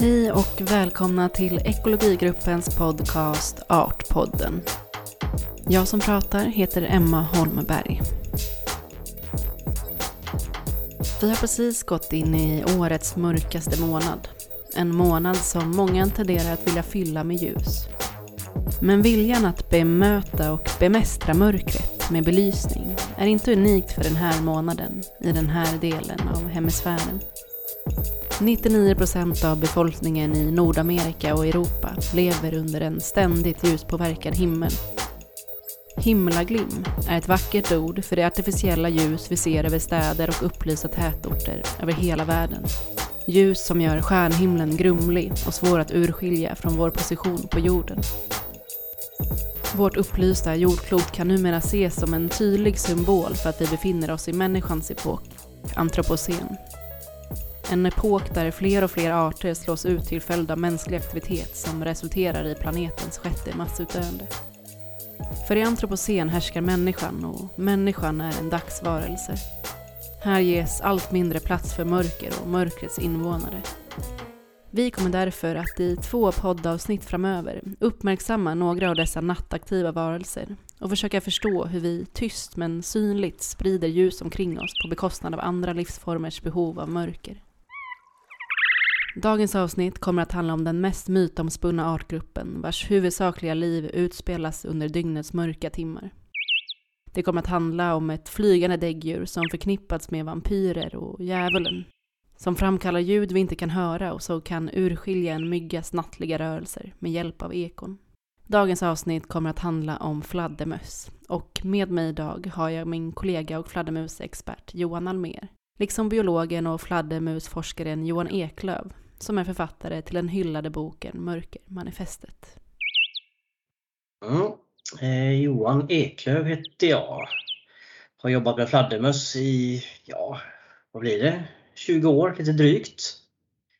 Hej och välkomna till Ekologigruppens podcast Artpodden. Jag som pratar heter Emma Holmberg. Vi har precis gått in i årets mörkaste månad. En månad som många tenderar att vilja fylla med ljus. Men viljan att bemöta och bemästra mörkret med belysning är inte unikt för den här månaden i den här delen av hemisfären. 99 procent av befolkningen i Nordamerika och Europa lever under en ständigt ljuspåverkad himmel. Himlaglim är ett vackert ord för det artificiella ljus vi ser över städer och upplysta tätorter över hela världen. Ljus som gör stjärnhimlen grumlig och svår att urskilja från vår position på jorden. Vårt upplysta jordklot kan numera ses som en tydlig symbol för att vi befinner oss i människans epok, antropocen. En epok där fler och fler arter slås ut till följd av mänsklig aktivitet som resulterar i planetens sjätte massutdöende. För i antropocen härskar människan och människan är en dagsvarelse. Här ges allt mindre plats för mörker och mörkrets invånare. Vi kommer därför att i två poddavsnitt framöver uppmärksamma några av dessa nattaktiva varelser och försöka förstå hur vi tyst men synligt sprider ljus omkring oss på bekostnad av andra livsformers behov av mörker. Dagens avsnitt kommer att handla om den mest mytomspunna artgruppen vars huvudsakliga liv utspelas under dygnets mörka timmar. Det kommer att handla om ett flygande däggdjur som förknippats med vampyrer och djävulen. Som framkallar ljud vi inte kan höra och så kan urskilja en myggas nattliga rörelser med hjälp av ekon. Dagens avsnitt kommer att handla om fladdermöss och med mig idag har jag min kollega och fladdermusexpert Johan Almer liksom biologen och fladdermusforskaren Johan Eklöv som är författare till den hyllade boken Mörkermanifestet. Mm. Eh, Johan Eklöf heter jag. Har jobbat med fladdermöss i, ja, vad blir det, 20 år lite drygt.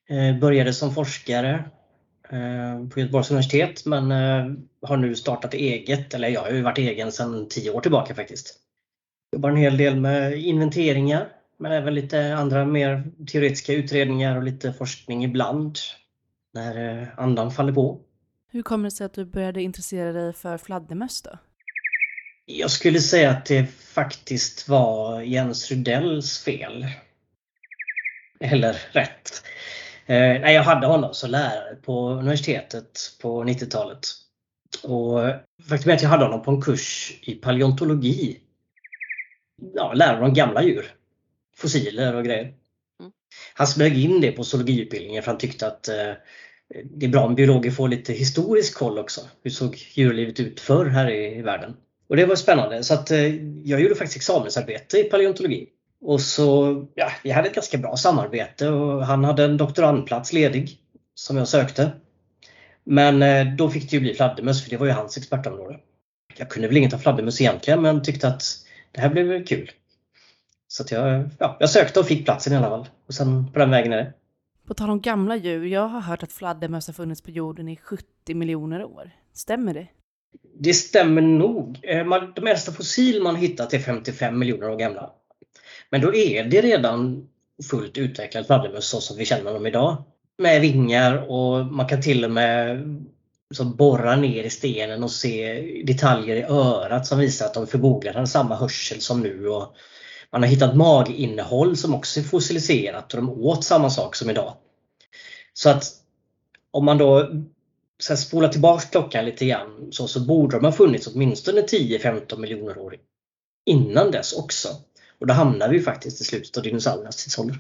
Eh, började som forskare eh, på Göteborgs universitet men eh, har nu startat eget, eller jag har ju varit egen sedan 10 år tillbaka faktiskt. Jobbar en hel del med inventeringar men även lite andra mer teoretiska utredningar och lite forskning ibland när eh, andan faller på. Hur kommer det sig att du började intressera dig för fladdermöss då? Jag skulle säga att det faktiskt var Jens Rudells fel. Eller rätt. Eh, nej, jag hade honom som lärare på universitetet på 90-talet. Och faktum är att jag hade honom på en kurs i paleontologi. Ja, lära om gamla djur fossiler och grejer. Mm. Han smög in det på zoologiutbildningen för han tyckte att eh, det är bra om biologer får lite historisk koll också. Hur såg djurlivet ut förr här i världen? Och det var spännande så att eh, jag gjorde faktiskt examensarbete i paleontologi. Och så, ja, vi hade ett ganska bra samarbete och han hade en doktorandplats ledig som jag sökte. Men eh, då fick det ju bli fladdermöss för det var ju hans expertområde. Jag kunde väl inget av fladdermöss egentligen men tyckte att det här blev kul. Så jag, ja, jag sökte och fick platsen i alla fall. Och sen på den vägen är det. På tal om gamla djur, jag har hört att fladdermöss har funnits på jorden i 70 miljoner år. Stämmer det? Det stämmer nog. Eh, de äldsta fossil man hittat är 55 miljoner år gamla. Men då är det redan fullt utvecklad fladdermöss så som vi känner dem idag. Med vingar och man kan till och med så borra ner i stenen och se detaljer i örat som visar att de förmodligen hade samma hörsel som nu. Och man har hittat maginnehåll som också är fossiliserat och de åt samma sak som idag. Så att om man då så spolar tillbaka klockan lite grann så, så borde de ha funnits åtminstone 10-15 miljoner år innan dess också. Och då hamnar vi faktiskt i slutet av dinosauriernas tidsålder.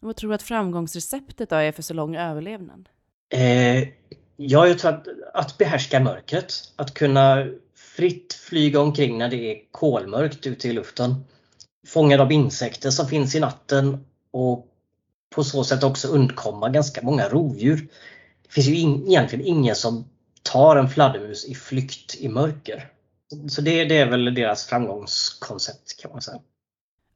Vad tror du att framgångsreceptet då är för så lång överlevnad? Eh, ja, jag tror att, att behärska mörkret. Att kunna fritt flyga omkring när det är kolmörkt ute i luften fångad av insekter som finns i natten och på så sätt också undkomma ganska många rovdjur. Det finns ju in, egentligen ingen som tar en fladdermus i flykt i mörker. Så det, det är väl deras framgångskoncept kan man säga.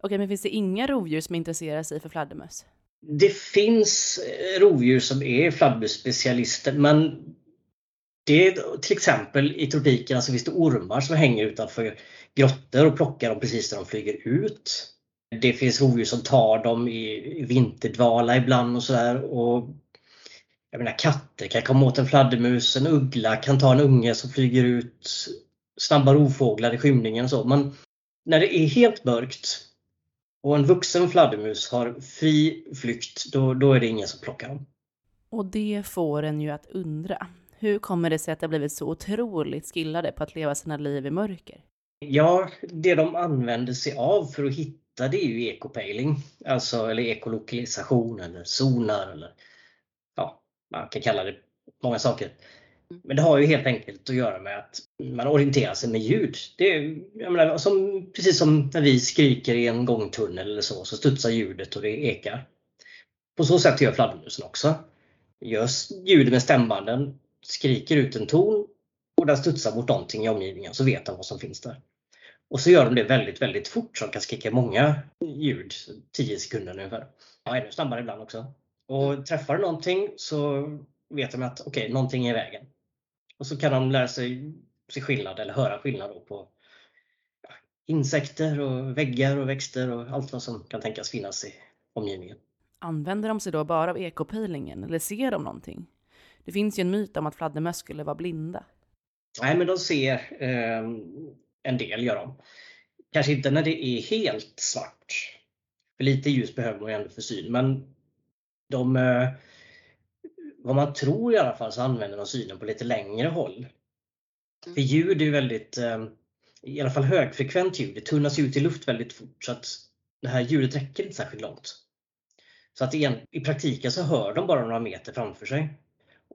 Okej, men finns det inga rovdjur som intresserar sig för fladdermöss? Det finns eh, rovdjur som är fladdermusspecialister men det är till exempel i tropikerna så alltså finns det ormar som hänger utanför grottor och plockar dem precis när de flyger ut. Det finns rovdjur som tar dem i vinterdvala ibland och sådär. jag menar katter kan komma åt en fladdermus, en uggla kan ta en unge som flyger ut, snabba rovfåglar i skymningen och så. Men när det är helt mörkt och en vuxen fladdermus har fri flykt, då, då är det ingen som plockar dem. Och det får en ju att undra. Hur kommer det sig att det blivit så otroligt skillade på att leva sina liv i mörker? Ja, det de använder sig av för att hitta det är ju ekopejling, alltså eller ekolokalisation eller sonar eller ja, man kan kalla det många saker. Men det har ju helt enkelt att göra med att man orienterar sig med ljud. Det är, jag menar, som, precis som när vi skriker i en gångtunnel eller så, så studsar ljudet och det ekar. På så sätt gör fladdermusen också. Gör ljud med stämbanden, skriker ut en ton och den studsar mot någonting i omgivningen så vet den vad som finns där. Och så gör de det väldigt, väldigt fort så de kan skrika många ljud, 10 sekunder ungefär. Ja, ännu snabbare ibland också. Och träffar de någonting så vet de att okej, okay, någonting är i vägen. Och så kan de lära sig se skillnad eller höra skillnad på insekter och väggar och växter och allt vad som kan tänkas finnas i omgivningen. Använder de sig då bara av ekopejlingen eller ser de någonting? Det finns ju en myt om att fladdermöss skulle vara blinda. Nej, men de ser eh, en del gör de. Kanske inte när det är helt svart. För lite ljus behöver man ju ändå för syn. Men de, eh, vad man tror i alla fall så använder de synen på lite längre håll. Mm. För ljud är väldigt, eh, i alla fall högfrekvent ljud, det tunnas ut i luft väldigt fort så att det här ljudet räcker inte särskilt långt. Så att igen, i praktiken så hör de bara några meter framför sig.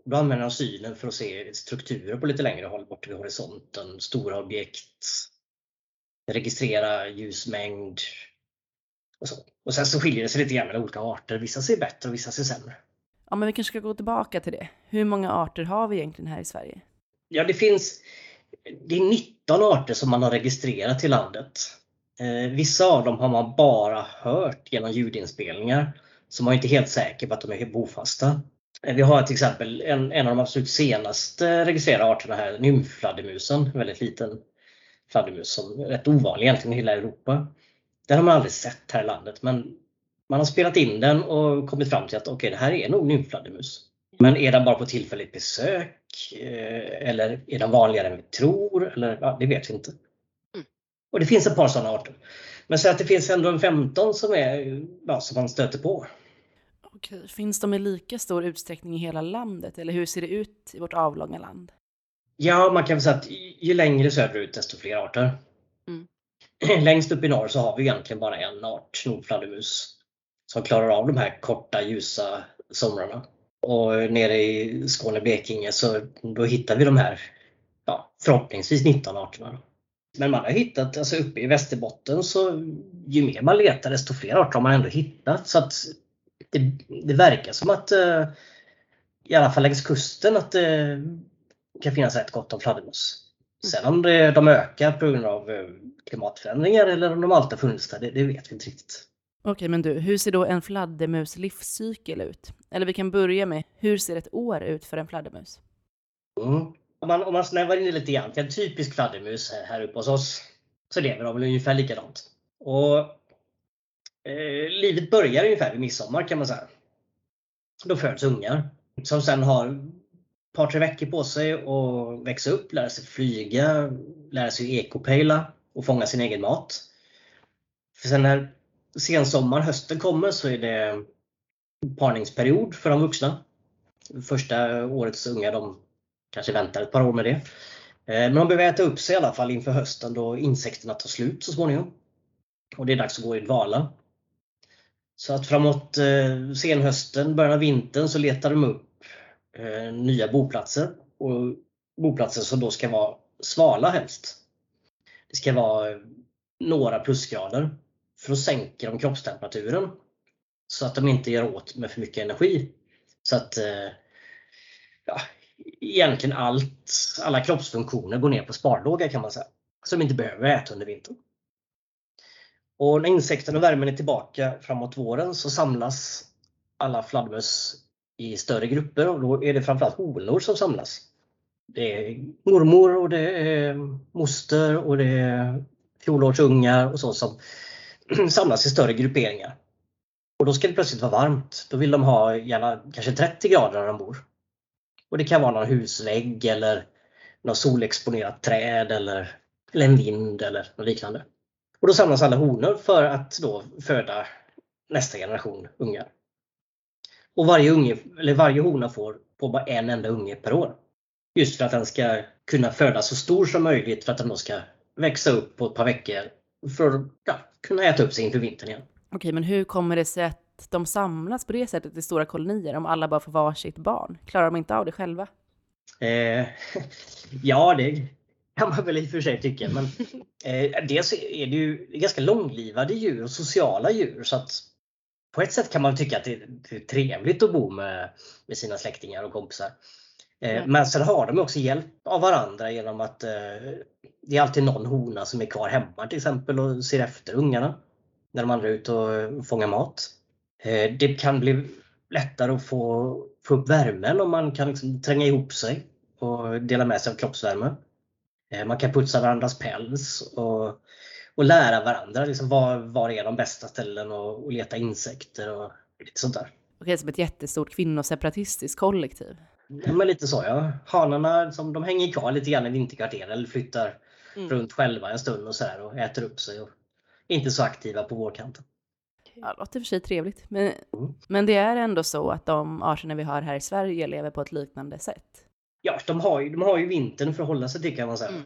Då använder de synen för att se strukturer på lite längre håll bort vid horisonten, stora objekt, registrera ljusmängd och så. Och sen så skiljer det sig lite grann mellan olika arter. Vissa ser bättre och vissa ser sämre. Ja, men vi kanske ska gå tillbaka till det. Hur många arter har vi egentligen här i Sverige? Ja, det finns det är 19 arter som man har registrerat i landet. Eh, vissa av dem har man bara hört genom ljudinspelningar. Så man är inte helt säker på att de är bofasta. Vi har till exempel en, en av de absolut senaste registrerade arterna här, nymfladdermusen, en väldigt liten fladdermus som är rätt ovanlig egentligen i hela Europa. Den har man aldrig sett här i landet men man har spelat in den och kommit fram till att okej, okay, det här är nog nymfladdermus. Men är den bara på tillfälligt besök? Eh, eller är den vanligare än vi tror? Eller, ja, det vet vi inte. Mm. Och det finns ett par sådana arter. Men så att det finns ändå en 15 som, är, ja, som man stöter på. Okej. Finns de i lika stor utsträckning i hela landet eller hur ser det ut i vårt avlånga land? Ja, man kan säga att ju längre söderut desto fler arter. Mm. Längst upp i norr så har vi egentligen bara en art, nordfladdermus, som klarar av de här korta ljusa somrarna. Och nere i Skåne, Blekinge så då hittar vi de här ja, förhoppningsvis 19 arterna. Men man har hittat, alltså uppe i Västerbotten så ju mer man letar desto fler arter har man ändå hittat. Så att det, det verkar som att eh, i alla fall längs kusten att det kan finnas rätt gott om fladdermöss. Sen om det, de ökar på grund av eh, klimatförändringar eller om de alltid har funnits där, det, det vet vi inte riktigt. Okej, men du, hur ser då en fladdermus livscykel ut? Eller vi kan börja med, hur ser ett år ut för en fladdermus? Mm. Om, man, om man snävar in det lite grann till en typisk fladdermus här uppe hos oss så lever de väl ungefär likadant. Och, eh, livet börjar ungefär vid midsommar kan man säga. Då föds ungar som sen har ett par tre veckor på sig att växa upp, lära sig flyga, lära sig ekopejla och fånga sin egen mat. För sen när sensommar, hösten kommer så är det parningsperiod för de vuxna. Första årets unga de kanske väntar ett par år med det. Eh, men de behöver äta upp sig i alla fall inför hösten då insekterna tar slut så småningom. Och det är dags att gå i dvala. Så att framåt eh, senhösten, början av vintern så letar de upp eh, nya boplatser. Och boplatser som då ska vara svala helst. Det ska vara eh, några plusgrader för att sänka de kroppstemperaturen. Så att de inte gör åt med för mycket energi. Så att eh, ja, egentligen allt, alla kroppsfunktioner går ner på sparlåga kan man säga. Som inte behöver äta under vintern. Och när insekterna och värmen är tillbaka framåt våren så samlas alla fladdermöss i större grupper och då är det framförallt honor som samlas. Det är mormor och det är moster och det är fjolårsungar och så som samlas i större grupperingar. Och då ska det plötsligt vara varmt. Då vill de ha gärna kanske 30 grader där de bor. Och det kan vara någon husvägg eller något solexponerat träd eller, eller en vind eller något liknande. Och då samlas alla honor för att då föda nästa generation ungar. Och varje, unge, eller varje hona får på bara en enda unge per år. Just för att den ska kunna födas så stor som möjligt för att den då ska växa upp på ett par veckor för att ja, kunna äta upp sig inför vintern igen. Okej, men hur kommer det sig att de samlas på det sättet i stora kolonier om alla bara får varsitt barn? Klarar de inte av det själva? Eh, ja, det kan man väl i och för sig tycka. Men eh, dels är det ju ganska långlivade djur och sociala djur. så att På ett sätt kan man tycka att det, är trevligt att bo med, med sina släktingar och kompisar. Mm. Men sen har de också hjälp av varandra genom att eh, det är alltid någon hona som är kvar hemma till exempel och ser efter ungarna när de andra är ute och fångar mat. Eh, det kan bli lättare att få, få upp värmen om man kan liksom tränga ihop sig och dela med sig av kroppsvärme. Eh, man kan putsa varandras päls och, och lära varandra liksom var, var är de bästa ställen och, och leta insekter och lite sånt där. Okej, som ett jättestort kvinnoseparatistiskt kollektiv. Ja, men lite så ja. Hanarna som de hänger kvar lite grann i vinterkvarter eller flyttar mm. runt själva en stund och så här och äter upp sig. Och inte så aktiva på vårkanten. Ja, det låter för sig trevligt. Men, mm. men det är ändå så att de arterna vi har här i Sverige lever på ett liknande sätt? Ja, de har ju, de har ju vintern för att hålla sig till kan man säga. Mm.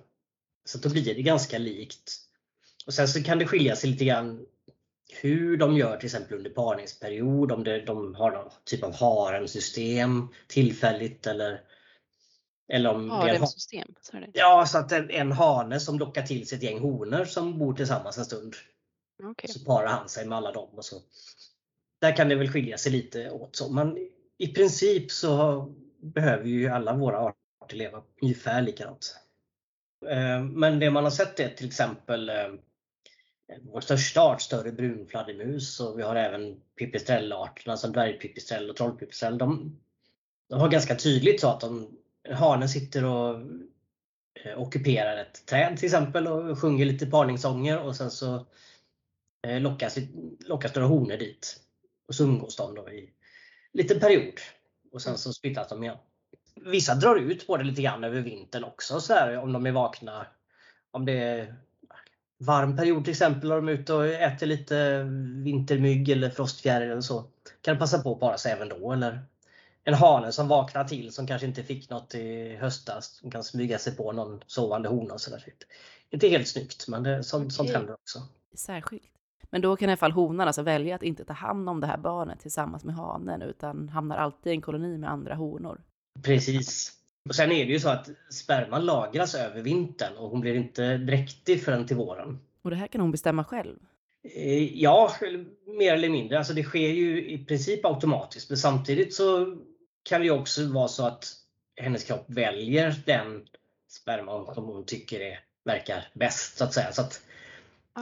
Så då blir det ganska likt. Och sen så kan det skilja sig lite grann hur de gör till exempel under parningsperiod, om det, de har någon typ av haremsystem tillfälligt eller eller om Haremsystem? Ja, så att en, en hane som lockar till sig ett gäng honor som bor tillsammans en stund. Okay. Så parar han sig med alla dem. Och så. Där kan det väl skilja sig lite åt. Så. Men i princip så behöver ju alla våra arter leva ungefär likadant. Eh, men det man har sett är till exempel eh, vår största art, större brunfladdermus och vi har även pipistrellarterna som dvärgpipistrell och trollpipistrell. De, de har ganska tydligt så att de, hanen sitter och eh, ockuperar ett träd till exempel och sjunger lite parningssånger och sen så eh, lockas, lockas några honor dit. Och så umgås de då i liten period. Och sen så splittas de igen. Vissa drar ut på det lite grann över vintern också så här, om de är vakna. Om det är varm period till exempel och de är ute och äter lite vintermygg eller frostfjäril eller så. Kan passa på att para sig även då. Eller en hane som vaknar till som kanske inte fick något i höstas. Som kan smyga sig på någon sovande hona och sådär. Inte helt snyggt men det, sånt, sånt händer också. Särskilt. Men då kan i alla fall honan alltså välja att inte ta hand om det här barnet tillsammans med hanen utan hamnar alltid i en koloni med andra honor. Precis. Och sen är det ju så att sperman lagras över vintern och hon blir inte dräktig förrän till våren. Och det här kan hon bestämma själv? Eh, ja, mer eller mindre. Alltså det sker ju i princip automatiskt men samtidigt så kan det också vara så att hennes kropp väljer den sperman som hon tycker är, verkar bäst så att säga. Så att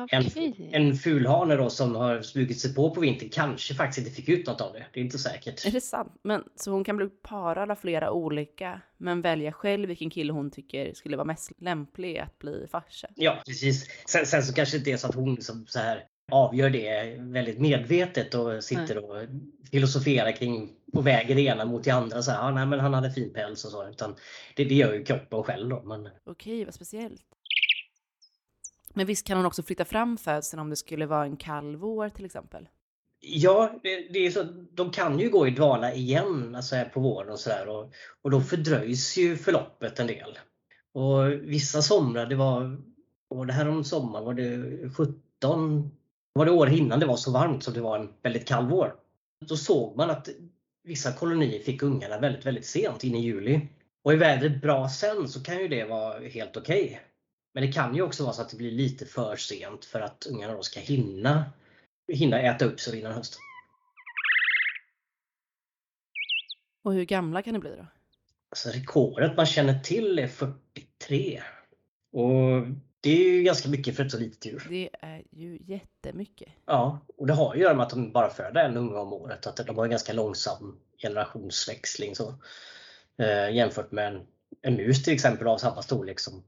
okay. En, en fulhane då som har smugit sig på på vintern kanske faktiskt inte fick ut något av det. Det är inte säkert. Är det sant? Men, så hon kan bli parad av flera olika men välja själv vilken kille hon tycker skulle vara mest lämplig att bli farsa? Ja precis. Sen, sen så kanske det är så att hon liksom så här avgör det väldigt medvetet och sitter och filosoferar kring och väger det ena mot det andra. Så här, ah, nej, men han hade fin päls och så. Utan det, det gör ju kroppen själv då. Men... Okej, vad speciellt. Men visst kan hon också flytta fram födseln om det skulle vara en kall vår till exempel? Ja, det, är så, de kan ju gå i dvala igen alltså på våren och sådär och, och då fördröjs ju förloppet en del. Och vissa somrar, det var, och det här om sommaren var det 17, var det år innan det var så varmt som det var en väldigt kall vår. Då såg man att vissa kolonier fick ungarna väldigt, väldigt sent, in i juli. Och är vädret bra sen så kan ju det vara helt okej. Okay. Men det kan ju också vara så att det blir lite för sent för att ungarna då ska hinna, hinna äta upp sig innan hösten. Och hur gamla kan det bli då? Alltså rekordet man känner till är 43. Och det är ju ganska mycket för ett så litet djur. Det är ju jättemycket. Ja, och det har att göra med att de bara föder en unge om året. Att de har en ganska långsam generationsväxling så, eh, jämfört med en, en mus till exempel av samma storlek som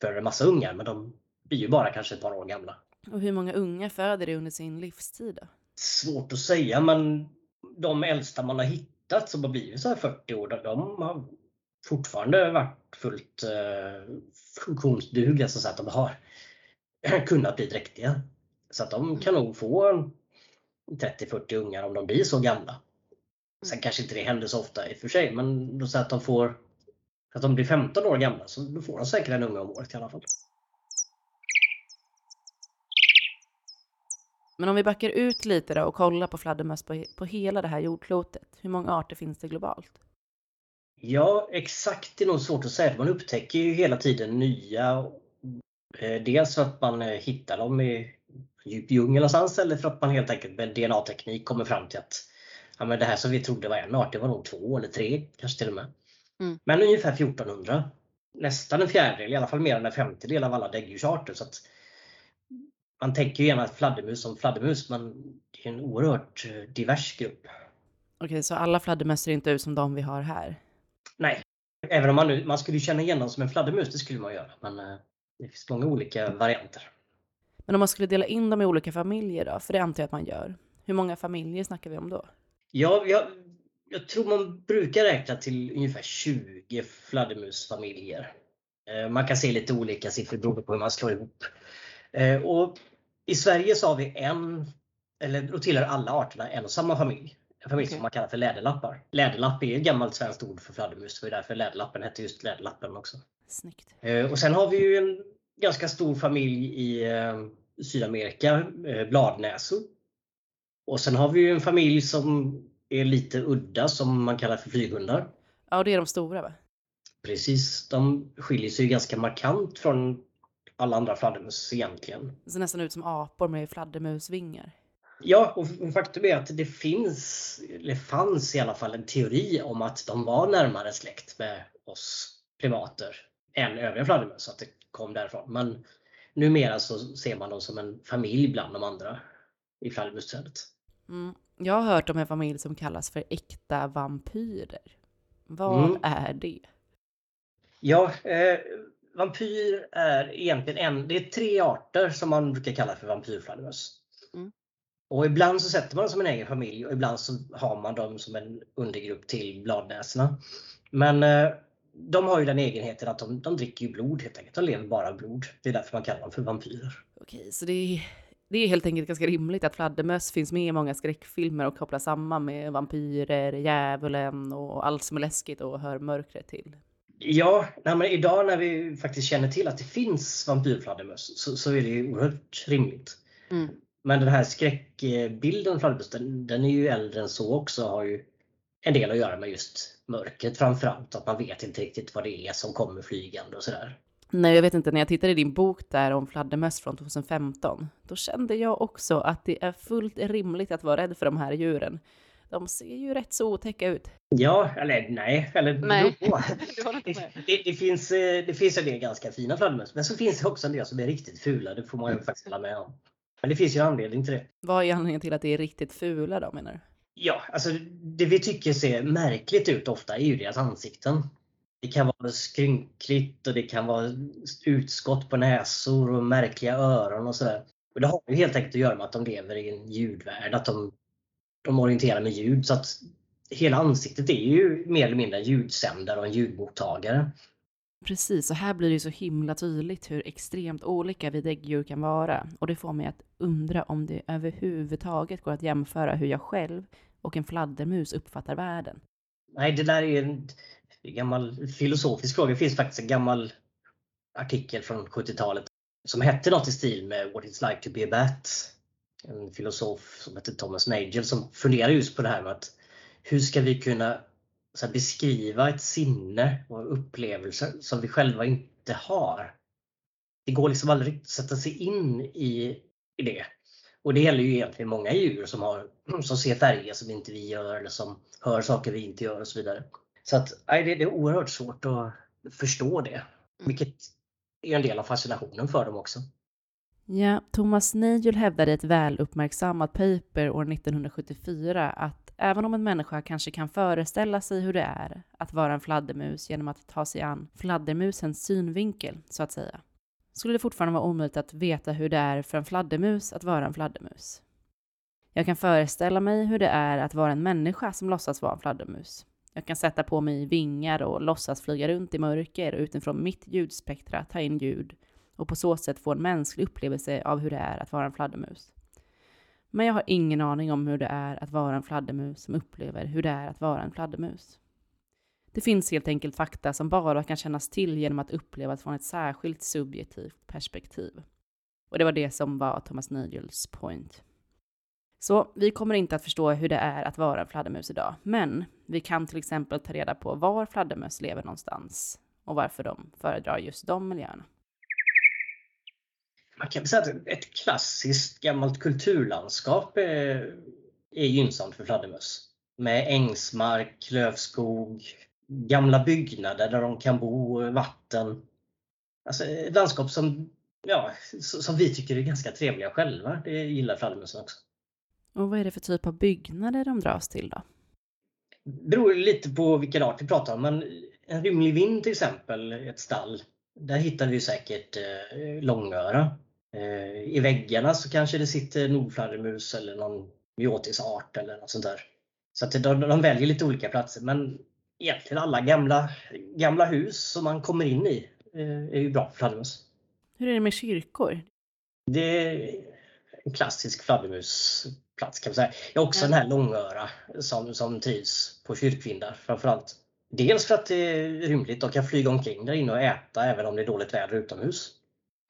föder en massa ungar. Men de blir ju bara kanske ett par år gamla. Och hur många unga föder det under sin livstid då? Svårt att säga men de äldsta man har hittat som har blivit så här 40 år, de har fortfarande varit fullt eh, funktionsdugliga så att de har kunnat bli dräktiga. Så att de kan nog få 30-40 ungar om de blir så gamla. Sen kanske inte det händer så ofta i och för sig, men då säger att de får att de blir 15 år gamla så då får de säkert en unge om året i alla fall. Men om vi backar ut lite då och kollar på fladdermöss på, på hela det här jordklotet. Hur många arter finns det globalt? Ja, exakt det är nog svårt att säga. Man upptäcker ju hela tiden nya. Eh, dels för att man eh, hittar dem i djup djungel någonstans eller för att man helt enkelt med DNA-teknik kommer fram till att ja, men det här som vi trodde var en art, det var nog två eller tre kanske till och med. Mm. Men ungefär 1400. Nästan en fjärdedel, i alla fall mer än en femtedel av alla däggdjursarter. Så att man tänker ju gärna fladdermus som fladdermus men det är en oerhört eh, divers grupp. Okej, så alla fladdermöss ser inte ut som de vi har här? Nej, även om man, nu, man skulle känna igen dem som en fladdermus, det skulle man göra. Men eh, det finns många olika varianter. Men om man skulle dela in dem i olika familjer då? För det antar jag att man gör. Hur många familjer snackar vi om då? Ja, jag, jag tror man brukar räkna till ungefär 20 fladdermusfamiljer. Eh, man kan se lite olika siffror beroende på hur man slår ihop. Eh, och I Sverige så har vi en, eller då tillhör alla arterna en och samma familj. En familj okay. som man kallar för läderlappar. Läderlapp är ett gammalt svenskt ord för fladdermus. Det var därför läderlappen hette just läderlappen också. Snyggt. Eh, och sen har vi ju en ganska stor familj i Sydamerika, bladnäsor. Och sen har vi ju en familj som är lite udda som man kallar för flyghundar. Ja, och det är de stora va? Precis, de skiljer sig ganska markant från alla andra fladdermus egentligen. Det ser nästan ut som apor med fladdermusvingar. Ja, och faktum är att det finns, eller fanns i alla fall en teori om att de var närmare släkt med oss primater än övriga fladdermöss, att det kom därifrån. Men numera så ser man dem som en familj bland de andra i fladdermusträdet. Mm. Jag har hört om en familj som kallas för äkta vampyrer. Vad mm. är det? Ja, eh, vampyr är egentligen en, det är tre arter som man brukar kalla för vampyrfladdermöss. Mm. Och ibland så sätter man dem som en egen familj och ibland så har man dem som en undergrupp till bladnäsorna. Men eh, de har ju den egenheten att de, de dricker ju blod helt enkelt. De lever bara av blod. Det är därför man kallar dem för vampyrer. Okej, så det är det är helt enkelt ganska rimligt att fladdermöss finns med i många skräckfilmer och kopplas samman med vampyrer, djävulen och allt som är läskigt och hör mörkret till. Ja, nej, idag när vi faktiskt känner till att det finns vampyrfladdermöss så, så är det oerhört rimligt. Mm. Men den här skräckbilden fladdermöss den, den, är ju äldre än så också har ju en del att göra med just mörkret framförallt. Att man vet inte riktigt vad det är som kommer flygande och sådär. Nej, jag vet inte, när jag tittade i din bok där om fladdermöss från 2015, då kände jag också att det är fullt rimligt att vara rädd för de här djuren. De ser ju rätt så otäcka ut. Ja, eller nej, eller nej. det, det, det, finns, eh, det finns en del ganska fina fladdermöss, men så finns det också en del som är riktigt fula, det får man ju faktiskt hålla med om. Men det finns ju anledning till det. Vad är anledningen till att det är riktigt fula då menar du? Ja, alltså det vi tycker ser märkligt ut ofta är ju deras ansikten. Det kan vara skrynkligt och det kan vara utskott på näsor och märkliga öron och sådär. Och det har ju helt enkelt att göra med att de lever i en ljudvärld, att de, de orienterar med ljud. Så att hela ansiktet är ju mer eller mindre en ljudsändare och en ljudmottagare. Precis, och här blir det så himla tydligt hur extremt olika vi däggdjur kan vara. Och det får mig att undra om det överhuvudtaget går att jämföra hur jag själv och en fladdermus uppfattar världen. Nej, det där är en gammal filosofisk fråga. Det finns faktiskt en gammal artikel från 70-talet som hette något i stil med What it's like to be a bat. En filosof som hette Thomas Nagel som funderar just på det här med att hur ska vi kunna här, beskriva ett sinne och upplevelser som vi själva inte har. Det går liksom aldrig att sätta sig in i, i det. Och det gäller ju egentligen många djur som, har, som ser färger som inte vi gör eller som hör saker vi inte gör och så vidare. Så att, nej, det, är oerhört svårt att förstå det. Vilket är en del av fascinationen för dem också. Ja, Thomas Nagel hävdade i ett väluppmärksammat paper år 1974 att även om en människa kanske kan föreställa sig hur det är att vara en fladdermus genom att ta sig an fladdermusens synvinkel, så att säga, skulle det fortfarande vara omöjligt att veta hur det är för en fladdermus att vara en fladdermus. Jag kan föreställa mig hur det är att vara en människa som låtsas vara en fladdermus. Jag kan sätta på mig vingar och låtsas flyga runt i mörker och utifrån mitt ljudspektra ta in ljud och på så sätt få en mänsklig upplevelse av hur det är att vara en fladdermus. Men jag har ingen aning om hur det är att vara en fladdermus som upplever hur det är att vara en fladdermus. Det finns helt enkelt fakta som bara kan kännas till genom att upplevas från ett särskilt subjektivt perspektiv. Och det var det som var Thomas Nagels point. Så vi kommer inte att förstå hur det är att vara en fladdermus idag, men vi kan till exempel ta reda på var fladdermöss lever någonstans och varför de föredrar just de miljöerna. Man kan säga att ett klassiskt gammalt kulturlandskap är, är gynnsamt för fladdermöss. Med ängsmark, lövskog, gamla byggnader där de kan bo, vatten. Alltså ett landskap som, ja, som vi tycker är ganska trevliga själva. Det gillar fladdermössen också. Och vad är det för typ av byggnader de dras till då? Det beror lite på vilken art vi pratar om. Men en rymlig vind till exempel, ett stall. Där hittar vi säkert eh, långöra. Eh, I väggarna så kanske det sitter nordfladdermus eller någon biotisart eller något sånt där. Så att de, de väljer lite olika platser. Men egentligen alla gamla, gamla hus som man kommer in i eh, är ju bra för fladdermus. Hur är det med kyrkor? Det är en klassisk fladdermusplats kan man säga. Jag har också ja. den här långöra som, som trivs på kyrkvindar framförallt. Dels för att det är rymligt, de kan flyga omkring där inne och äta även om det är dåligt väder utomhus.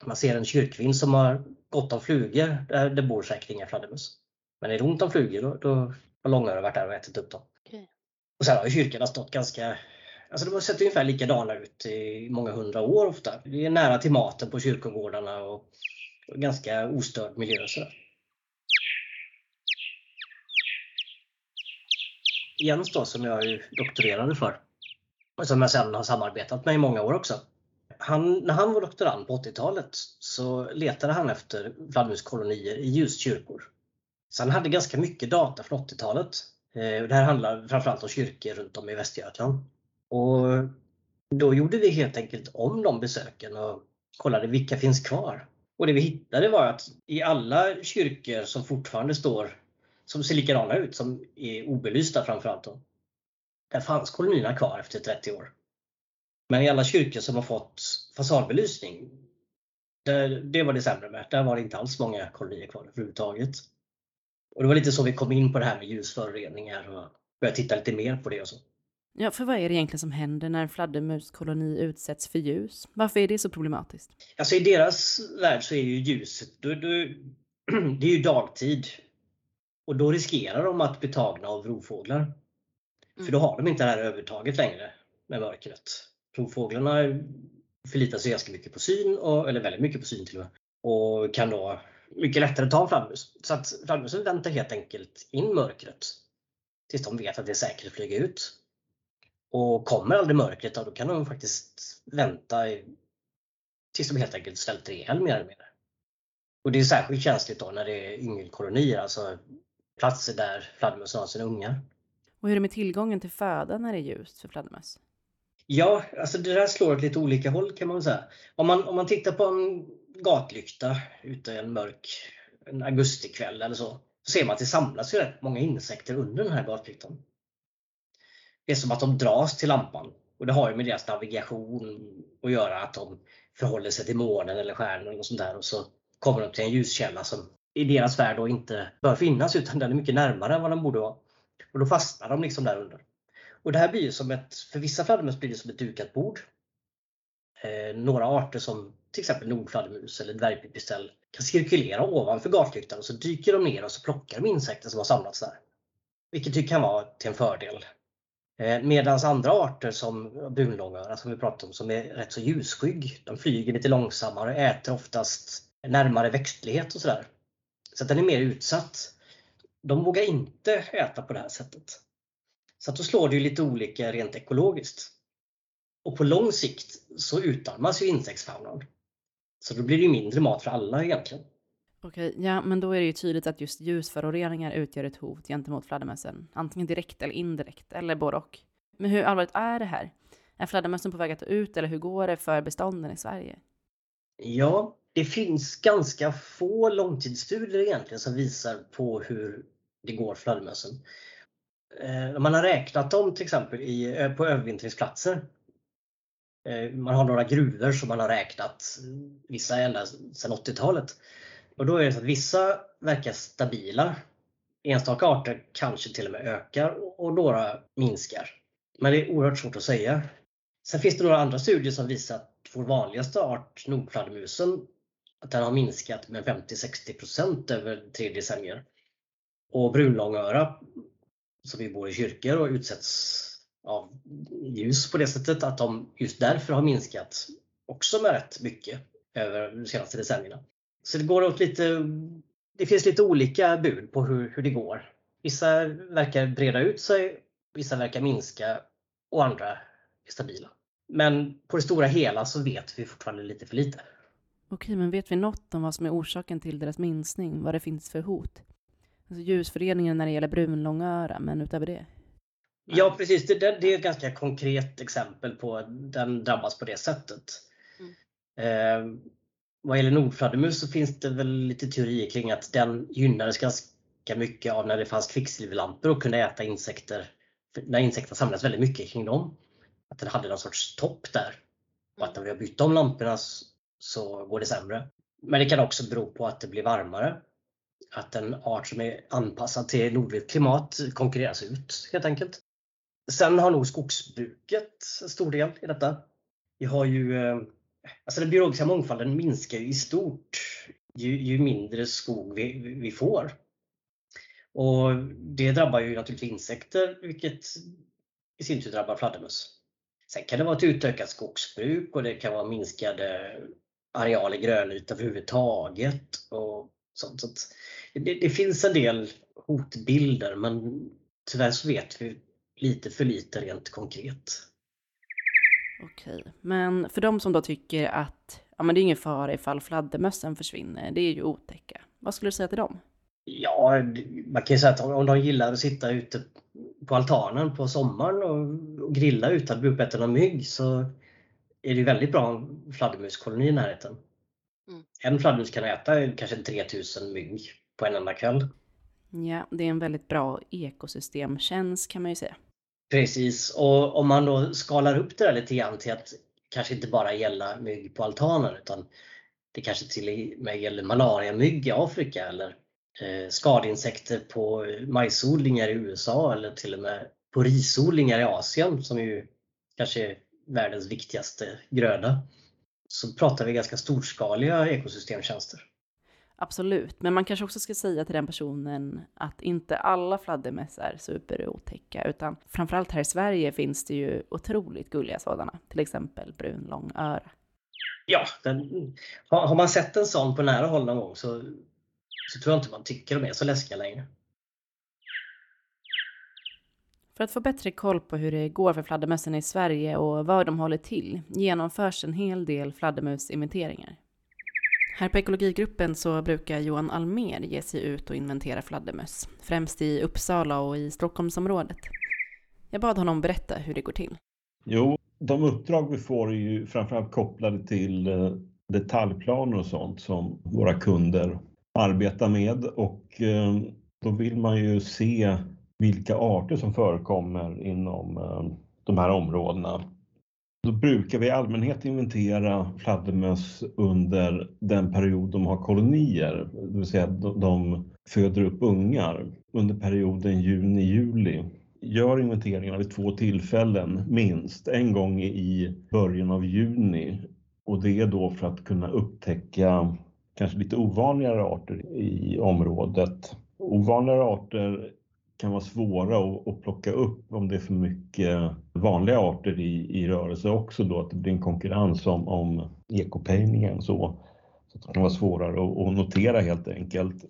Man ser en kyrkvind som har gott om flugor, där det bor säkert inga fladdermöss. Men är det ont om flugor då, då har långöra varit där och ätit upp dem. Okay. Och sen har ju kyrkorna stått ganska Alltså de har sett ungefär likadana ut i många hundra år ofta. Det är nära till maten på kyrkogårdarna och ganska ostörd miljö. Så. Jens då, som jag doktorerade för och som jag sedan har samarbetat med i många år också. Han, när han var doktorand på 80-talet så letade han efter fladdermuskolonier i ljuskyrkor. Så han hade ganska mycket data från 80-talet. Eh, det här handlar framförallt om kyrkor runt om i Västergötland. Och då gjorde vi helt enkelt om de besöken och kollade vilka finns kvar. Och det vi hittade var att i alla kyrkor som fortfarande står, som ser likadana ut, som är obelysta framförallt, då, där fanns kolonierna kvar efter 30 år. Men i alla kyrkor som har fått fasadbelysning, där, det var det sämre med. Där var det inte alls många kolonier kvar överhuvudtaget. Och det var lite så vi kom in på det här med ljusföroreningar och började titta lite mer på det och så. Ja, för vad är det egentligen som händer när en fladdermuskoloni utsätts för ljus? Varför är det så problematiskt? Alltså i deras värld så är ju ljuset, då, då, det är ju dagtid. Och då riskerar de att bli tagna av rovfåglar. Mm. För då har de inte det här övertaget längre med mörkret. Rovfåglarna förlitar sig ganska mycket på syn, och, eller väldigt mycket på syn till och med. Och kan då mycket lättare ta en fladdermus. Så att fladdermusen väntar helt enkelt in mörkret. Tills de vet att det är säkert att flyga ut. Och kommer aldrig mörkret, då kan de faktiskt vänta tills de helt enkelt svälter ihjäl mer eller mindre. Och det är särskilt känsligt då när det är yngelkolonier, alltså platser där fladdermössen har sina ungar. Och hur är det med tillgången till föda när det är ljust för fladdermöss? Ja, alltså det där slår åt lite olika håll kan man säga. Om man, om man tittar på en gatlykta ute en mörk en augustikväll eller så, så ser man att det samlas ju rätt många insekter under den här gatlyktan. Det är som att de dras till lampan. Och det har ju med deras navigation att göra, att de förhåller sig till månen eller stjärnor och sånt där. Och så kommer de till en ljuskälla som i deras värld då inte bör finnas utan den är mycket närmare än vad den borde vara. Och då fastnar de liksom där under. Och det här blir ju som ett, för vissa fladdermöss blir det som ett dukat bord. Eh, några arter som till exempel nordfladdermus eller dvärgpipistrell kan cirkulera ovanför gatlyktan och så dyker de ner och så plockar de insekter som har samlats där. Vilket ju kan vara till en fördel. Eh, Medan andra arter som brunlångöra alltså som vi pratade om som är rätt så ljusskygg. De flyger lite långsammare och äter oftast närmare växtlighet och sådär. Så den är mer utsatt. De vågar inte äta på det här sättet. Så att då slår det ju lite olika rent ekologiskt. Och på lång sikt så utarmas ju insektsfaunan. Så då blir det mindre mat för alla egentligen. Okej, ja, men då är det ju tydligt att just ljusföroreningar utgör ett hot gentemot fladdermössen. Antingen direkt eller indirekt, eller både och. Men hur allvarligt är det här? Är fladdermössen på väg att ta ut eller hur går det för bestånden i Sverige? Ja, det finns ganska få långtidsstudier egentligen som visar på hur det går för fladdermössen. Eh, man har räknat dem till exempel i, eh, på övervintringsplatser. Eh, man har några gruvor som man har räknat, vissa ända sedan 80-talet. Och då är det så att vissa verkar stabila. Enstaka arter kanske till och med ökar och några minskar. Men det är oerhört svårt att säga. Sen finns det några andra studier som visar att vår vanligaste art, nordfladdermusen, att den har minskat med 50-60% över tre decennier. Och brunlångöra, som vi bor i kyrkor och utsätts av ljus på det sättet, att de just därför har minskat också med rätt mycket över de senaste decennierna. Så det går åt lite, det finns lite olika bud på hur, hur det går. Vissa verkar breda ut sig, vissa verkar minska och andra är stabila. Men på det stora hela så vet vi fortfarande lite för lite. Okej, men vet vi något om vad som är orsaken till deras minskning? Vad det finns för hot? Alltså ljusföreningen när det gäller brunlångöra, men utöver det? Ja, precis. Det, det, det, är ett ganska konkret exempel på att den drabbas på det sättet. Mm. Eh, vad gäller nordfladdermus så finns det väl lite teorier kring att den gynnades ganska mycket av när det fanns kvicksilverlampor och kunde äta insekter. När insekterna samlades väldigt mycket kring dem. Att den hade någon sorts topp där. Och att när vi har bytt om lamporna så går det sämre. Men det kan också bero på att det blir varmare. Att en art som är anpassad till nordligt klimat konkurreras ut helt enkelt. Sen har nog skogsbruket en stor del i detta. Vi har ju, eh, alltså den biologiska mångfalden minskar ju i stort ju, ju mindre skog vi, vi får. Och det drabbar ju naturligtvis insekter vilket i sin tur drabbar fladdermöss. Sen kan det vara ett utökat skogsbruk och det kan vara minskade arealer grönyta överhuvudtaget. Och sånt. Så det, det, finns en del hotbilder men tyvärr så vet vi lite för lite rent konkret. Okej, men för de som då tycker att ja, men det är ingen fara ifall fladdermössen försvinner, det är ju otäcka. Vad skulle du säga till dem? Ja, man kan ju säga att om de gillar att sitta ute på altanen på sommaren och grilla utan att bli uppäten av mygg så är det väldigt bra fladdermuskoloni i närheten. Mm. En fladdermus kan äta kanske 3000 mygg på en enda kväll. Ja, det är en väldigt bra ekosystemtjänst kan man ju säga. Precis, och om man då skalar upp det där lite grann till att kanske inte bara gälla mygg på altanen utan det kanske till och med gäller malariamygg i Afrika eller eh, skadeinsekter på majsodlingar i USA eller till och med på risodlingar i Asien som ju kanske världens viktigaste gröda. Så pratar vi ganska storskaliga ekosystemtjänster. Absolut, men man kanske också ska säga till den personen att inte alla fladdermöss är superotäcka, utan framförallt här i Sverige finns det ju otroligt gulliga sådana, till exempel brunlångöra. Ja, den, har, har, man sett en sån på nära håll någon gång så, så tror jag inte man tycker de är så läskiga längre. För att få bättre koll på hur det går för fladdermössen i Sverige och var de håller till genomförs en hel del fladdermusinventeringar. Här på ekologigruppen så brukar Johan Almer ge sig ut och inventera fladdermöss, främst i Uppsala och i Stockholmsområdet. Jag bad honom berätta hur det går till. Jo, de uppdrag vi får är ju framförallt kopplade till eh, detaljplaner och sånt som våra kunder arbetar med och eh, då vill man ju se vilka arter som förekommer inom eh, de här områdena. Då brukar vi i allmänhet inventera fladdermöss under den period de har kolonier, det vill säga de föder upp ungar under perioden juni-juli. Gör inventeringarna vid två tillfällen minst, en gång i början av juni och det är då för att kunna upptäcka kanske lite ovanligare arter i området. Ovanligare arter kan vara svåra att, att, plocka upp om det är för mycket vanliga arter i, i rörelse också då, att det blir en konkurrens om, om ekopejningen så. Så det kan vara svårare att, att notera helt enkelt.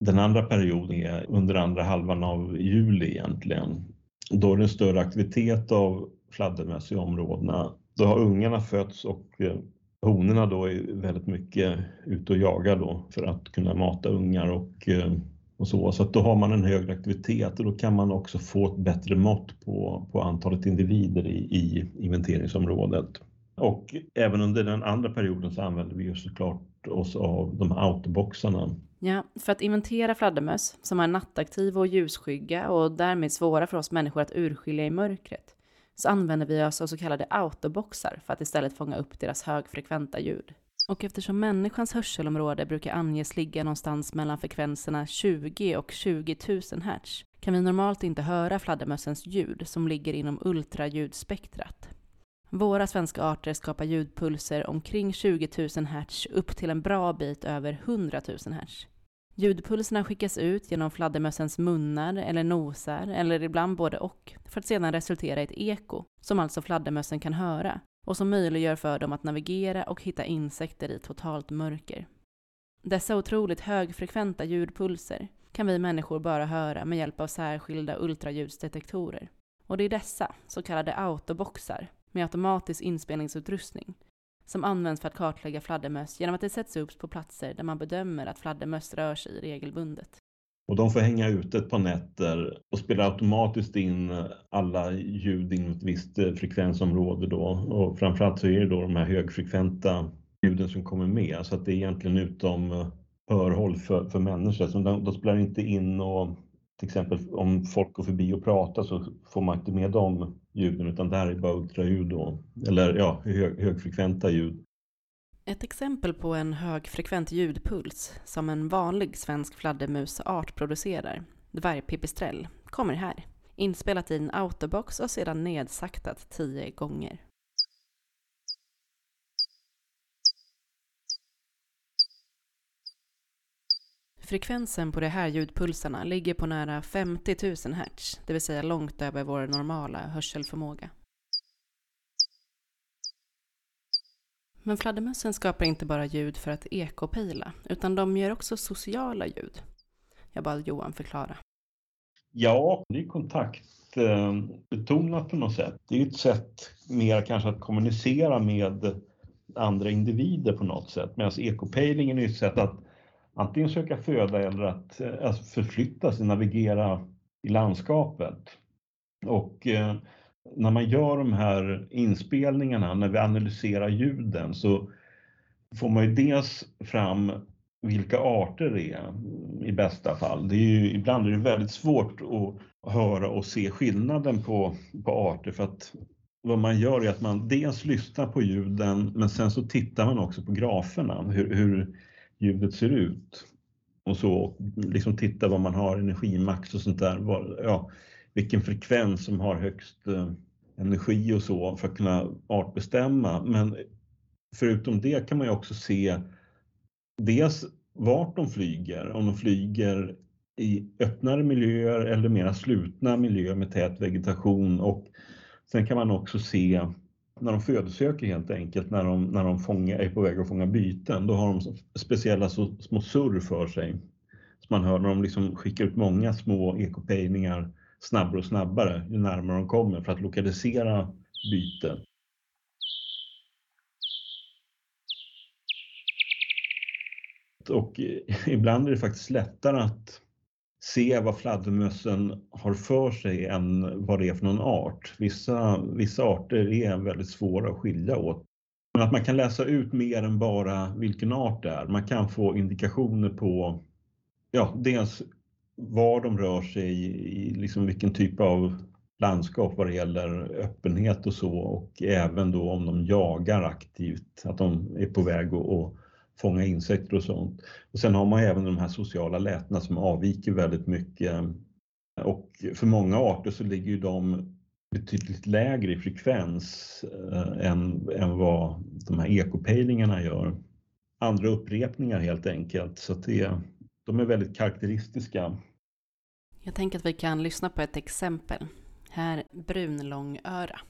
Den andra perioden är under andra halvan av juli egentligen. Då är det en större aktivitet av fladdermöss i områdena. Då har ungarna fötts och eh, honorna då är väldigt mycket ute och jagar då för att kunna mata ungar och eh, och så. Så att då har man en högre aktivitet och då kan man också få ett bättre mått på, på antalet individer i, i inventeringsområdet. Och även under den andra perioden så använder vi ju såklart oss av de här autoboxarna. Ja, för att inventera fladdermöss som är nattaktiva och ljusskygga och därmed svåra för oss människor att urskilja i mörkret så använder vi oss av så kallade autoboxar för att istället fånga upp deras högfrekventa ljud. Och eftersom människans hörselområde brukar anges ligga någonstans mellan frekvenserna 20 och 20 000 Hz kan vi normalt inte höra fladdermössens ljud som ligger inom ultraljudspektrat. Våra svenska arter skapar ljudpulser omkring 20 000 Hz upp till en bra bit över 100 000 Hz. Ljudpulserna skickas ut genom fladdermössens munnar eller nosar, eller ibland både och, för att sedan resultera i ett eko, som alltså fladdermössen kan höra, och som möjliggör för dem att navigera och hitta insekter i totalt mörker. Dessa otroligt högfrekventa ljudpulser kan vi människor bara höra med hjälp av särskilda ultraljudsdetektorer. Och det är dessa, så kallade autoboxar, med automatisk inspelningsutrustning, som används för att kartlägga fladdermöss genom att det sätts upp på platser där man bedömer att fladdermöss rör sig regelbundet. Och de får hänga ute ett par nätter och spelar automatiskt in alla ljud inom ett visst eh, frekvensområde då. Och framförallt så är det då de här högfrekventa ljuden som kommer med så att det är egentligen utom eh, hörhåll för, för människor. Så de, de spelar inte in och till exempel om folk går förbi och pratar så får man inte med de ljuden utan det här är bara ultraljud då. Eller ja, hög, högfrekventa ljud. Ett exempel på en högfrekvent ljudpuls som en vanlig svensk fladdermusart producerar, dvärgpipistrell, kommer här. Inspelat i en autobox och sedan nedsaktat tio gånger. Frekvensen på de här ljudpulsarna ligger på nära 50 000 Hz, det vill säga långt över vår normala hörselförmåga. Men fladdermössen skapar inte bara ljud för att ekopejla, utan de gör också sociala ljud. Jag bad Johan förklara. Ja, det är kontaktbetonat på något sätt. Det är ett sätt mer kanske att kommunicera med andra individer på något sätt. Medan ekopejlingen är ett sätt att antingen söka föda eller att eh, alltså förflytta sig, navigera i landskapet. Och eh, när man gör de här inspelningarna, när vi analyserar ljuden så får man ju dels fram vilka arter det är i bästa fall. Det är ju, ibland är det väldigt svårt att höra och se skillnaden på, på arter för att vad man gör är att man dels lyssnar på ljuden men sen så tittar man också på graferna, hur, hur ljudet ser ut. Och så liksom titta vad man har energimax och sånt där. Ja, vilken frekvens som har högst eh, energi och så för att kunna artbestämma. Men förutom det kan man ju också se dels vart de flyger, om de flyger i öppnare miljöer eller mera slutna miljöer med tät vegetation och sen kan man också se när de födosöker helt enkelt, när de, när de fångar, är på väg att fånga byten, då har de speciella så, små surr för sig. Så man hör när de liksom skickar ut många små ekopejningar snabbare och snabbare ju närmare de kommer för att lokalisera byten. Och ibland är det faktiskt lättare att se vad fladdermössen har för sig än vad det är för någon art. Vissa, vissa arter är väldigt svåra att skilja åt. Men att man kan läsa ut mer än bara vilken art det är. Man kan få indikationer på ja, dels var de rör sig i, liksom vilken typ av landskap vad det gäller öppenhet och så och även då om de jagar aktivt, att de är på väg att fånga insekter och sånt. Och sen har man även de här sociala lätena som avviker väldigt mycket och för många arter så ligger ju de betydligt lägre i frekvens eh, än, än vad de här ekopejlingarna gör. Andra upprepningar helt enkelt, så att det, de är väldigt karaktäristiska jag tänker att vi kan lyssna på ett exempel. Här brunlångöra.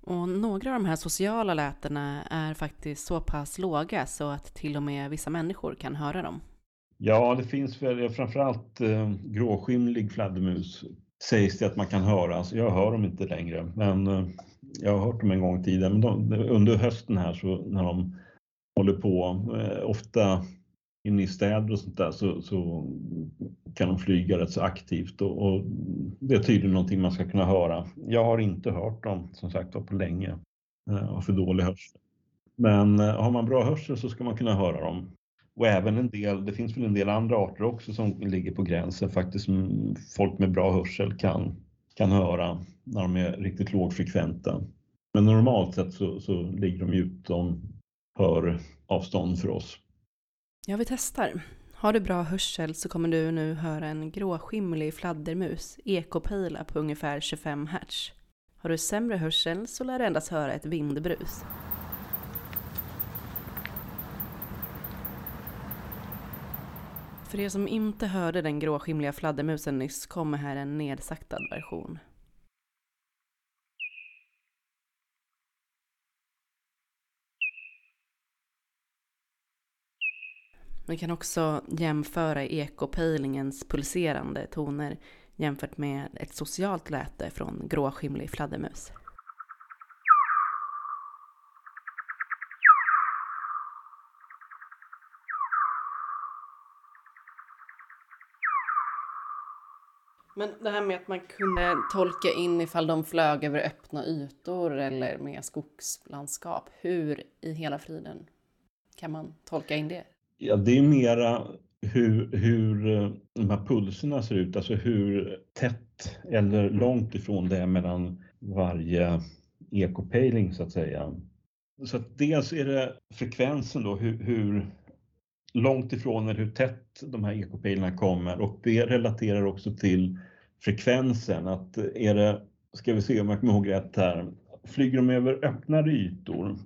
Och några av de här sociala lätena är faktiskt så pass låga så att till och med vissa människor kan höra dem. Ja, det finns väl framförallt eh, gråskimlig fladdermus sägs det att man kan höra. Alltså jag hör dem inte längre, men eh, jag har hört dem en gång tidigare. Men de, under hösten här så när de håller på, eh, ofta inne i städer och sånt där så, så kan de flyga rätt så aktivt och, och, det är tydligen någonting man ska kunna höra. Jag har inte hört dem som sagt på länge eh, och har för dålig hörsel. Men eh, har man bra hörsel så ska man kunna höra dem. Och även en del, det finns väl en del andra arter också som ligger på gränsen faktiskt som folk med bra hörsel kan, kan höra när de är riktigt lågfrekventa. Men normalt sett så, så ligger de utom höravstånd för oss. Ja, vi testar. Har du bra hörsel så kommer du nu höra en gråskimlig fladdermus ekopejla på ungefär 25 Hz. Har du sämre hörsel så lär du endast höra ett vindbrus. För er som inte hörde den gråskimliga fladdermusen nyss kommer här en nedsaktad version. Vi kan också jämföra ekopejlingens pulserande toner jämfört med ett socialt läte från gråskimlig fladdermus. Men det här med att man kunde tolka in ifall de flög över öppna ytor eller med skogslandskap. Hur i hela friden kan man tolka in det? Ja, det är mera hur, hur eh, de här pulserna ser ut, alltså hur tätt eller långt ifrån det är mellan varje ekopejling så att säga. Så att dels är det frekvensen då, hur, hur långt ifrån eller hur tätt de här ekopejlarna kommer och det relaterar också till frekvensen. Att är det, ska vi se om jag kommer ihåg rätt här, flyger de över öppnare ytor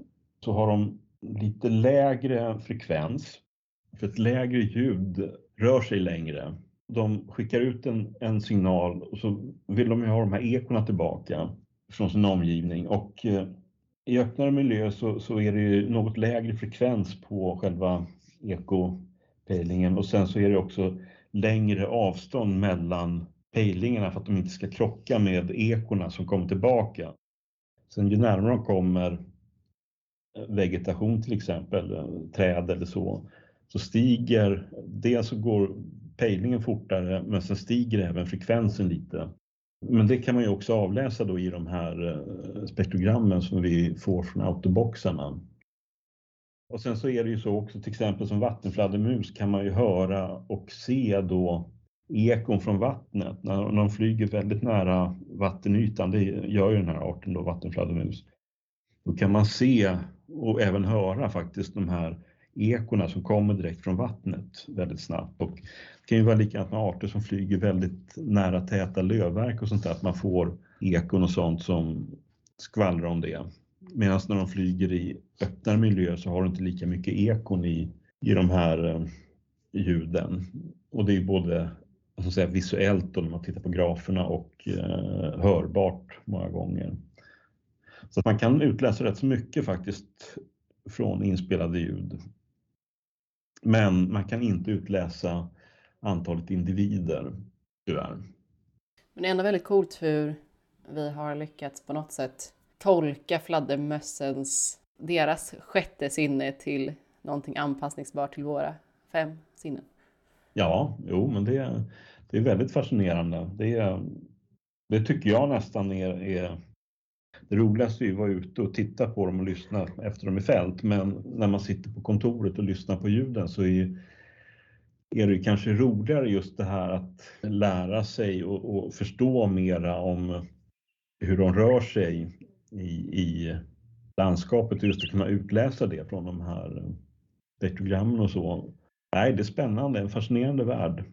så har de lite lägre frekvens för ett lägre ljud rör sig längre. De skickar ut en, en signal och så vill de ju ha de här ekorna tillbaka från sin omgivning och eh, i öppnare miljö så, så är det ju något lägre frekvens på själva ekopejlingen och sen så är det också längre avstånd mellan pejlingarna för att de inte ska krocka med ekorna som kommer tillbaka. Sen ju närmare de kommer eh, vegetation till exempel, eh, träd eller så, så stiger, dels så går pejlingen fortare men sen stiger även frekvensen lite. Men det kan man ju också avläsa då i de här eh, spektrogrammen som vi får från autoboxarna. Och sen så är det ju så också till exempel som vattenfladdermus kan man ju höra och se då ekon från vattnet när, de flyger väldigt nära vattenytan, det gör ju den här arten då, vattenfladdermus. Då kan man se och även höra faktiskt de här ekorna som kommer direkt från vattnet väldigt snabbt. Och det kan ju vara likadant med arter som flyger väldigt nära täta lövverk och sånt där, att man får ekon och sånt som skvallrar om det. Medan när de flyger i öppnare miljöer så har du inte lika mycket ekon i, i de här eh, ljuden. Och det är både alltså säga, visuellt och när man tittar på graferna och eh, hörbart många gånger. Så att man kan utläsa rätt så mycket faktiskt från inspelade ljud. Men man kan inte utläsa antalet individer, tyvärr. Men det är ändå väldigt coolt hur vi har lyckats på något sätt tolka fladdermössens, deras sjätte sinne till någonting anpassningsbart till våra fem sinnen. Ja, jo, men det, det är väldigt fascinerande. Det, det tycker jag nästan är, är det roligaste är att vara ute och titta på dem och lyssna efter dem i fält. Men när man sitter på kontoret och lyssnar på ljuden så är, är det kanske roligare just det här att lära sig och, och förstå mera om hur de rör sig i, i landskapet just att kunna utläsa det från de här eh, spektrogrammen och så. Nej, det är spännande, en fascinerande värld.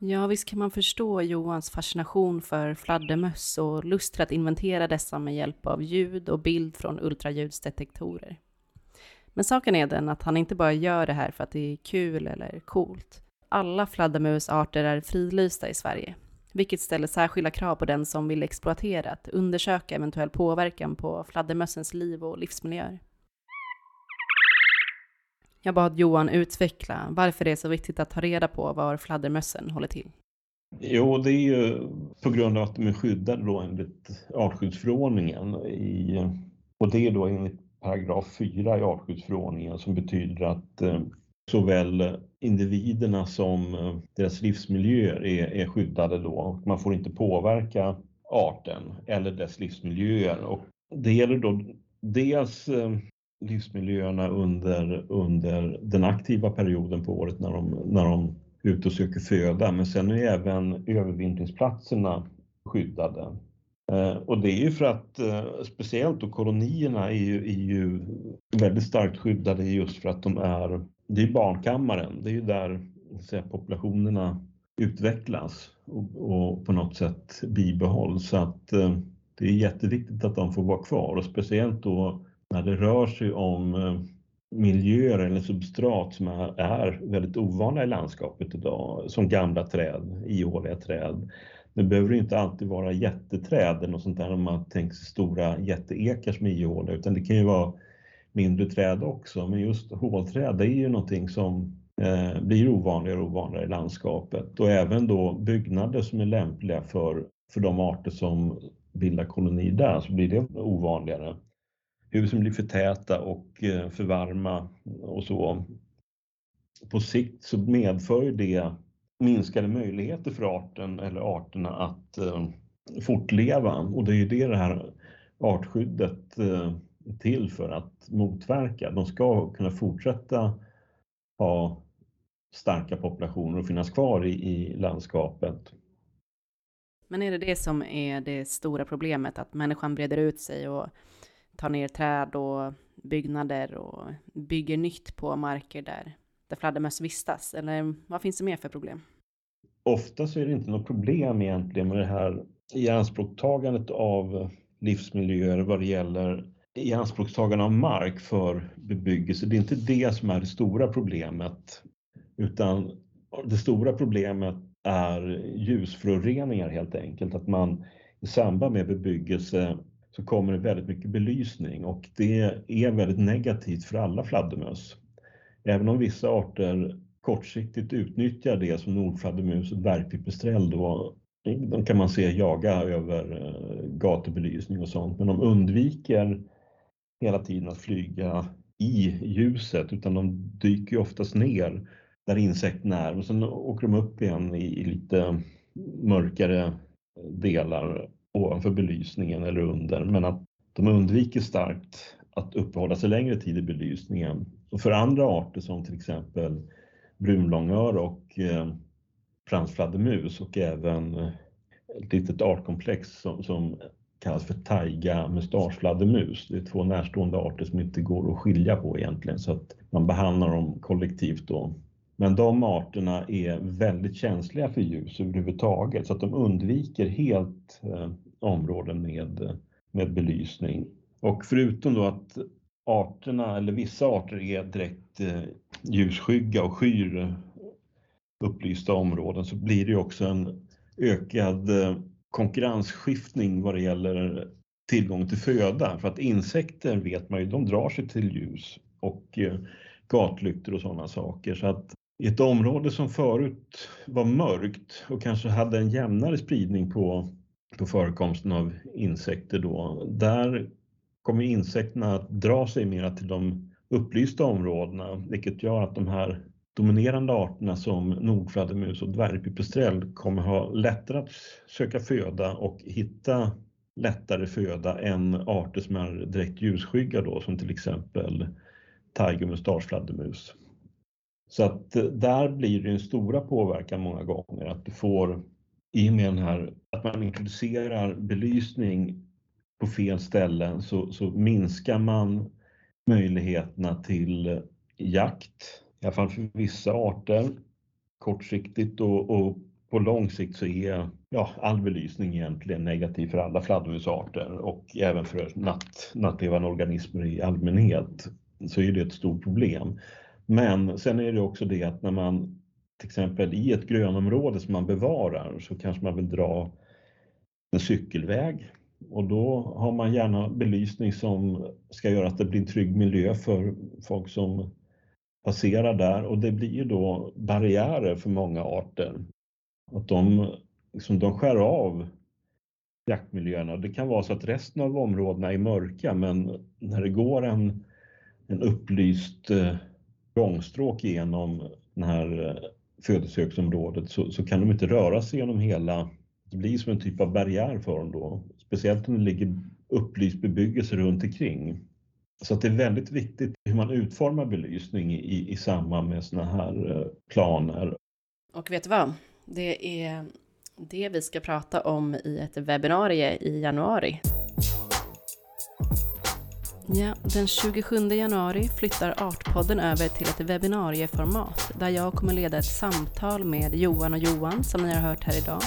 Ja, visst kan man förstå Johans fascination för fladdermöss och lust till att inventera dessa med hjälp av ljud och bild från ultraljudsdetektorer. Men saken är den att han inte bara gör det här för att det är kul eller coolt. Alla fladdermusarter är fridlysta i Sverige, vilket ställer särskilda krav på den som vill exploatera att undersöka eventuell påverkan på fladdermössens liv och livsmiljöer. Jag bad Johan utveckla varför det är så viktigt att ta reda på var fladdermössen håller till. Jo, det är ju på grund av att de är skyddade då enligt artskyddsförordningen. I, och det är då enligt paragraf 4 i artskyddsförordningen som betyder att eh, såväl individerna som eh, deras livsmiljöer är, är skyddade då. Man får inte påverka arten eller dess livsmiljöer. Och det gäller då dels eh, livsmiljöerna under, under den aktiva perioden på året när de, när de är ute och söker föda. Men sen är även övervintringsplatserna skyddade. Eh, och det är ju för att eh, speciellt då kolonierna är ju, är ju väldigt starkt skyddade just för att de är, det är barnkammaren, det är ju där säga, populationerna utvecklas och, och, på något sätt bibehålls. Så att eh, det är jätteviktigt att de får vara kvar. Och speciellt då när det rör sig om miljöer eller substrat som är, är väldigt ovanliga i landskapet idag, som gamla träd, ihåliga träd det behöver inte alltid vara jätteträd och sånt där om man tänker sig stora jätteekar som är ihåliga utan det kan ju vara mindre träd också. Men just hålträd det är ju någonting som eh, blir ovanligare och ovanligare i landskapet och även då byggnader som är lämpliga för, för de arter som bildar koloni där så blir det ovanligare. Husen blir för täta och eh, för varma och så. På sikt så medför det minskade möjligheter för arten eller arterna att eh, fortleva och det är ju det det här artskyddet eh, är till för att motverka. De ska kunna fortsätta ha starka populationer och finnas kvar i, i landskapet. Men är det det som är det stora problemet, att människan breder ut sig och tar ner träd och byggnader och bygger nytt på marker där där fladdermöss vistas? Eller vad finns det mer för problem? Ofta så är det inte något problem egentligen med det här ianspråktagandet av livsmiljöer vad det gäller ianspråktagande av mark för bebyggelse. Det är inte det som är det stora problemet utan det stora problemet är ljusföroreningar helt enkelt. Att man i samband med bebyggelse så kommer det väldigt mycket belysning och det är väldigt negativt för alla fladdermöss. Även om vissa arter kortsiktigt utnyttjar det som nordfladdermus och dvärgpipistrell då de kan man se jaga över eh, gatubelysning och sånt, men de undviker hela tiden att flyga i ljuset utan de dyker oftast ner där insekterna är och sen åker de upp igen i, lite mörkare eh, delar ovanför belysningen eller under men att de undviker starkt att uppehålla sig längre tid i belysningen. Och för andra arter som till exempel brunlångör och eh, fransfladdermus och även eh, ett litet artkomplex som, som kallas för taiga mustaschfladdermus. Det är två närstående arter som inte går att skilja på egentligen så att man behandlar dem kollektivt då. Men de arterna är väldigt känsliga för ljus överhuvudtaget så att de undviker helt eh, områden med, eh, med belysning. Och förutom då att arterna, eller vissa arter är direkt eh, ljusskygga och skyr upplysta områden så blir det också en ökad eh, konkurrensskiftning vad det gäller tillgång till föda. För att insekter vet man ju, de drar sig till ljus och eh, gatlyktor och sådana saker. Så att i ett område som förut var mörkt och kanske hade en jämnare spridning på, på förekomsten av insekter då, där kommer insekterna att dra sig mer till de upplysta områdena, vilket gör att de här dominerande arterna som nordfladdermus och dvärgpipistrell kommer ha lättare att söka föda och hitta lättare föda än arter som är direkt ljusskygga då, som till exempel tiger mustaschfladdermus. Så att eh, där blir det en stora påverkan många gånger att du får i och med den här att man introducerar belysning på fel ställen så, så minskar man möjligheterna till eh, jakt, i alla fall för vissa arter. Kortsiktigt och, och på lång sikt så är ja, all belysning egentligen negativ för alla fladdermusarter och även för natt, nattlevande organismer i allmänhet. Så är det ett stort problem. Men sen är det också det att när man till exempel i ett grönområde som man bevarar så kanske man vill dra en cykelväg och då har man gärna belysning som ska göra att det blir en trygg miljö för folk som passerar där och det blir då barriärer för många arter. Att de, liksom, de skär av jaktmiljöerna. Det kan vara så att resten av områdena är mörka men när det går en, en upplyst eh, gångstråk genom det här eh, födosöksområdet så, så kan de inte röra sig genom hela, det blir som en typ av barriär för dem då. Speciellt om det ligger upplyst bebyggelse runt omkring. Så att det är väldigt viktigt hur man utformar belysning i, i samband med sådana här eh, planer. Och vet du vad? Det är det vi ska prata om i ett webbinarie i januari. Ja, den 27 januari flyttar Artpodden över till ett webbinarieformat där jag kommer leda ett samtal med Johan och Johan som ni har hört här idag.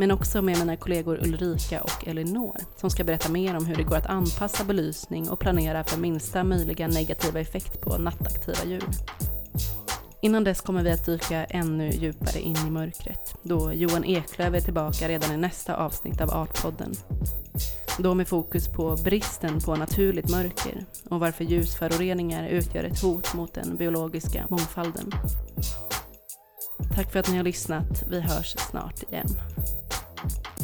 Men också med mina kollegor Ulrika och Elinor som ska berätta mer om hur det går att anpassa belysning och planera för minsta möjliga negativa effekt på nattaktiva djur. Innan dess kommer vi att dyka ännu djupare in i mörkret då Johan Eklöf är tillbaka redan i nästa avsnitt av Artpodden. Då med fokus på bristen på naturligt mörker och varför ljusföroreningar utgör ett hot mot den biologiska mångfalden. Tack för att ni har lyssnat. Vi hörs snart igen. Thank you